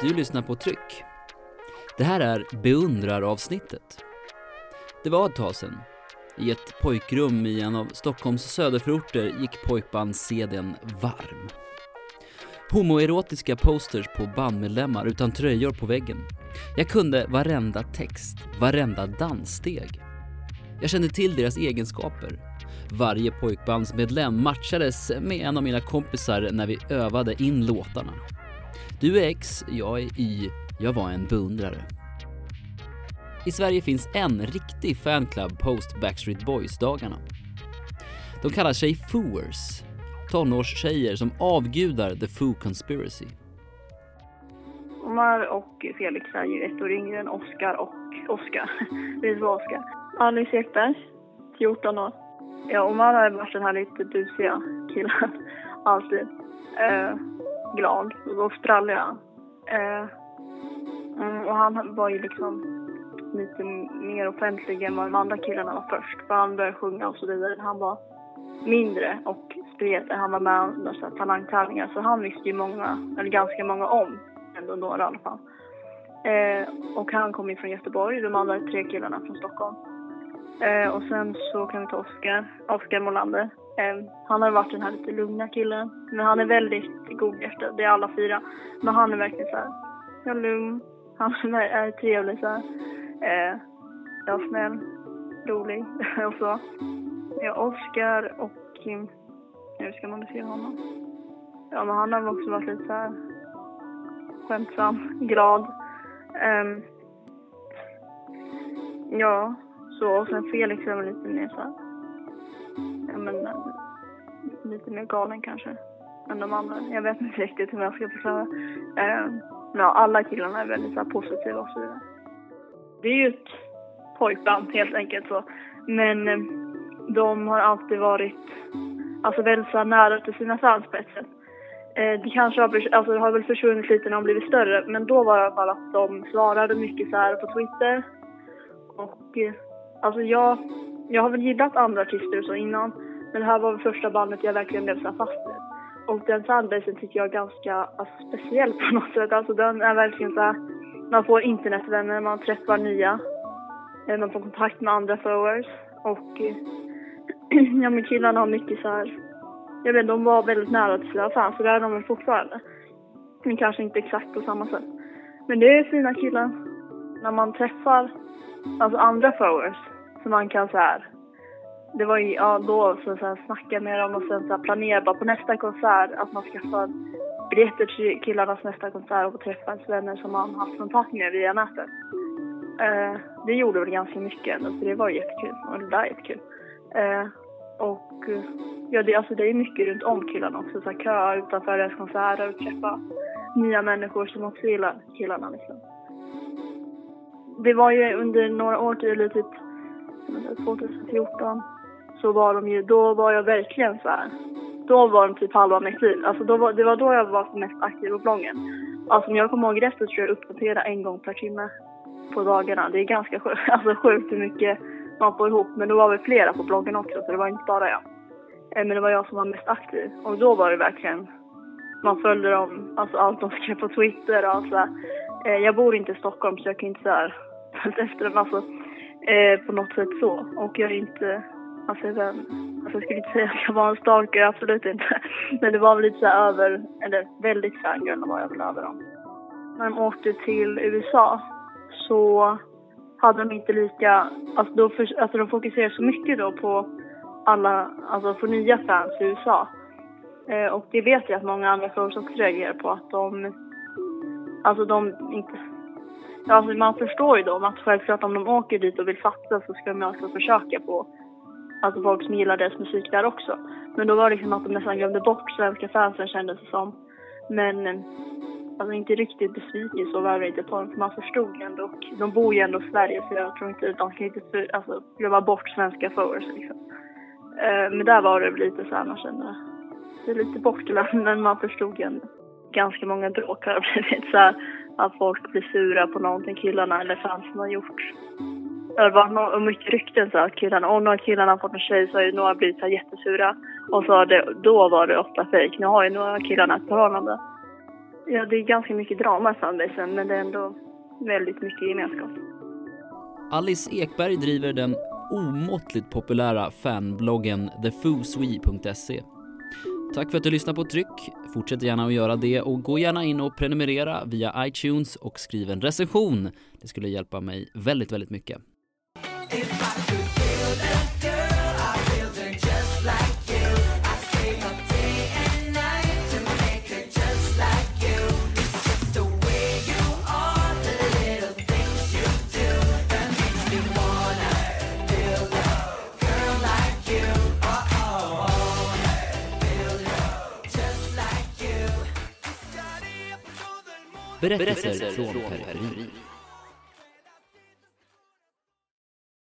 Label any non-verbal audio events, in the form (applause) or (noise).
Du lyssnar på Tryck. Det här är beundraravsnittet. Det var ett tag sedan. I ett pojkrum i en av Stockholms söderförorter gick pojkbandsseden varm. Homoerotiska posters på bandmedlemmar utan tröjor på väggen. Jag kunde varenda text, varenda danssteg. Jag kände till deras egenskaper. Varje pojkbandsmedlem matchades med en av mina kompisar när vi övade in låtarna. Du är X, jag är Y, jag var en beundrare. I Sverige finns en riktig fanclub post Backstreet Boys-dagarna. De kallar sig Fooers, tonårstjejer som avgudar The Foo Conspiracy. Omar och Felix är ju ett år yngre än Oskar och Oskar. (laughs) Är så Oskar. Alice Ekberg, 14 år. Ja, Omar har varit den här lite busiga killen. (laughs) Alltid. Eh, glad och sprallig. Eh, mm, och han var ju liksom lite mer offentlig än vad de andra killarna var först. För han började sjunga och så vidare. Han var mindre och spred. Han var med i talangtävlingar så han visste ju många, eller ganska många om. Ändå några i alla fall. Eh, och han kom ju från Göteborg, de andra tre killarna från Stockholm. Eh, och sen så kan vi ta Oskar, Oskar Molander. Eh, han har varit den här lite lugna killen. Men han är väldigt godhjärtad, det är alla fyra. Men han är verkligen så här, jag är lugn, han (laughs) är trevlig så här. Eh, jag är snäll, rolig (laughs) och så. Ja, Oskar och Kim, hur ska man beskriva honom? Ja, men han har också varit lite så här skämtsam, (laughs) glad. Ehm, ja, så. Och sen Felix är väl lite mer så här, ja men eh, lite mer galen kanske än de andra. Jag vet inte riktigt hur jag ska förklara. Um, ja, alla killarna är väldigt så här, positiva och så vidare. Det är ju ett pojkband helt enkelt så. Men eh, de har alltid varit alltså väldigt så nära till sina fans på ett sätt. Eh, det kanske har, alltså, det har väl försvunnit lite när de blivit större, men då var det i alla fall att de svarade mycket så här på Twitter. Och eh, alltså jag, jag har väl gillat andra artister och så innan, men det här var väl första bandet jag verkligen blev så fast med. Och den fanbasen tycker jag är ganska alltså, speciell på något sätt. Alltså den är verkligen så här, man får internetvänner, man träffar nya, eh, man får kontakt med andra followers och eh, (clears throat) ja men killarna har mycket så här, jag vet de var väldigt nära till sina fans så det är de fortfarande. Men kanske inte exakt på samma sätt. Men det är fina killar. När man träffar alltså andra followers så man kan så här, det var ju ja, då så, så här, snacka med dem och sen så här, planera bara på nästa konsert att man skaffar biljetter till killarnas nästa konsert och få träffa ens vänner som man haft kontakt med via nätet. Eh, det gjorde väl ganska mycket ändå, så det var jättekul. Och det där är jättekul. Eh, och eh, ja, det, alltså, det är mycket runt om killarna också. Så här, köa utanför deras konserter och träffa nya människor som också gillar killarna. Liksom. Det var ju under några år till, lite typ 2014, så var de ju, då var jag verkligen så här. Då var de typ halva mitt liv. Alltså då var, det var då jag var som mest aktiv på bloggen. Alltså om jag kommer ihåg rätt så tror jag uppdatera en gång per timme på dagarna. Det är ganska sjukt, (laughs) alltså sjukt hur mycket man får ihop. Men då var vi flera på bloggen också så det var inte bara jag. Eh, men det var jag som var mest aktiv. Och då var det verkligen, man följde dem, alltså allt de skrev på Twitter och alltså. Jag bor inte i Stockholm så jag kan inte såhär (laughs) följt efter dem alltså eh, på något sätt så. Och jag är inte, alltså, jag, alltså jag skulle inte säga att jag var en stalker, absolut inte. (laughs) Men det var väl lite såhär över, eller väldigt fangirl var jag väl över dem. När de åkte till USA så hade de inte lika, alltså, då för, alltså de fokuserade så mycket då på alla, alltså få nya fans i USA. Eh, och det vet jag att många andra fans också reagerar på att de, alltså de inte, alltså man förstår ju dem att självklart om de åker dit och vill satsa så ska de också alltså försöka på, alltså folk som gillar deras musik där också. Men då var det liksom att de nästan glömde bort svenska fansen kändes det som. Men eh, alltså inte riktigt besviken så var det inte på dem för man förstod ändå och de bor ju ändå i Sverige så jag tror inte de kan inte för, alltså, glömma bort svenska followers liksom. Eh, men där var det lite så här man kände, det är lite bortglömt men man förstod ju ändå. Ganska många bråk har blivit så här, att folk blir sura på någonting killarna eller fansen har gjort. Det var no mycket rykten så att killarna, om några killarna har fått en tjej så har ju några blivit så jättesura. Och så det, då var det ofta fejk. Nu har ju några killarna ett förhållande. Ja, det är ganska mycket drama i Sunbasen, men det är ändå väldigt mycket gemenskap. Alice Ekberg driver den omåttligt populära fanbloggen thefuswe.se. Tack för att du lyssnar på Tryck. Fortsätt gärna att göra det och gå gärna in och prenumerera via iTunes och skriv en recension. Det skulle hjälpa mig väldigt, väldigt mycket. Berättelser från periferin.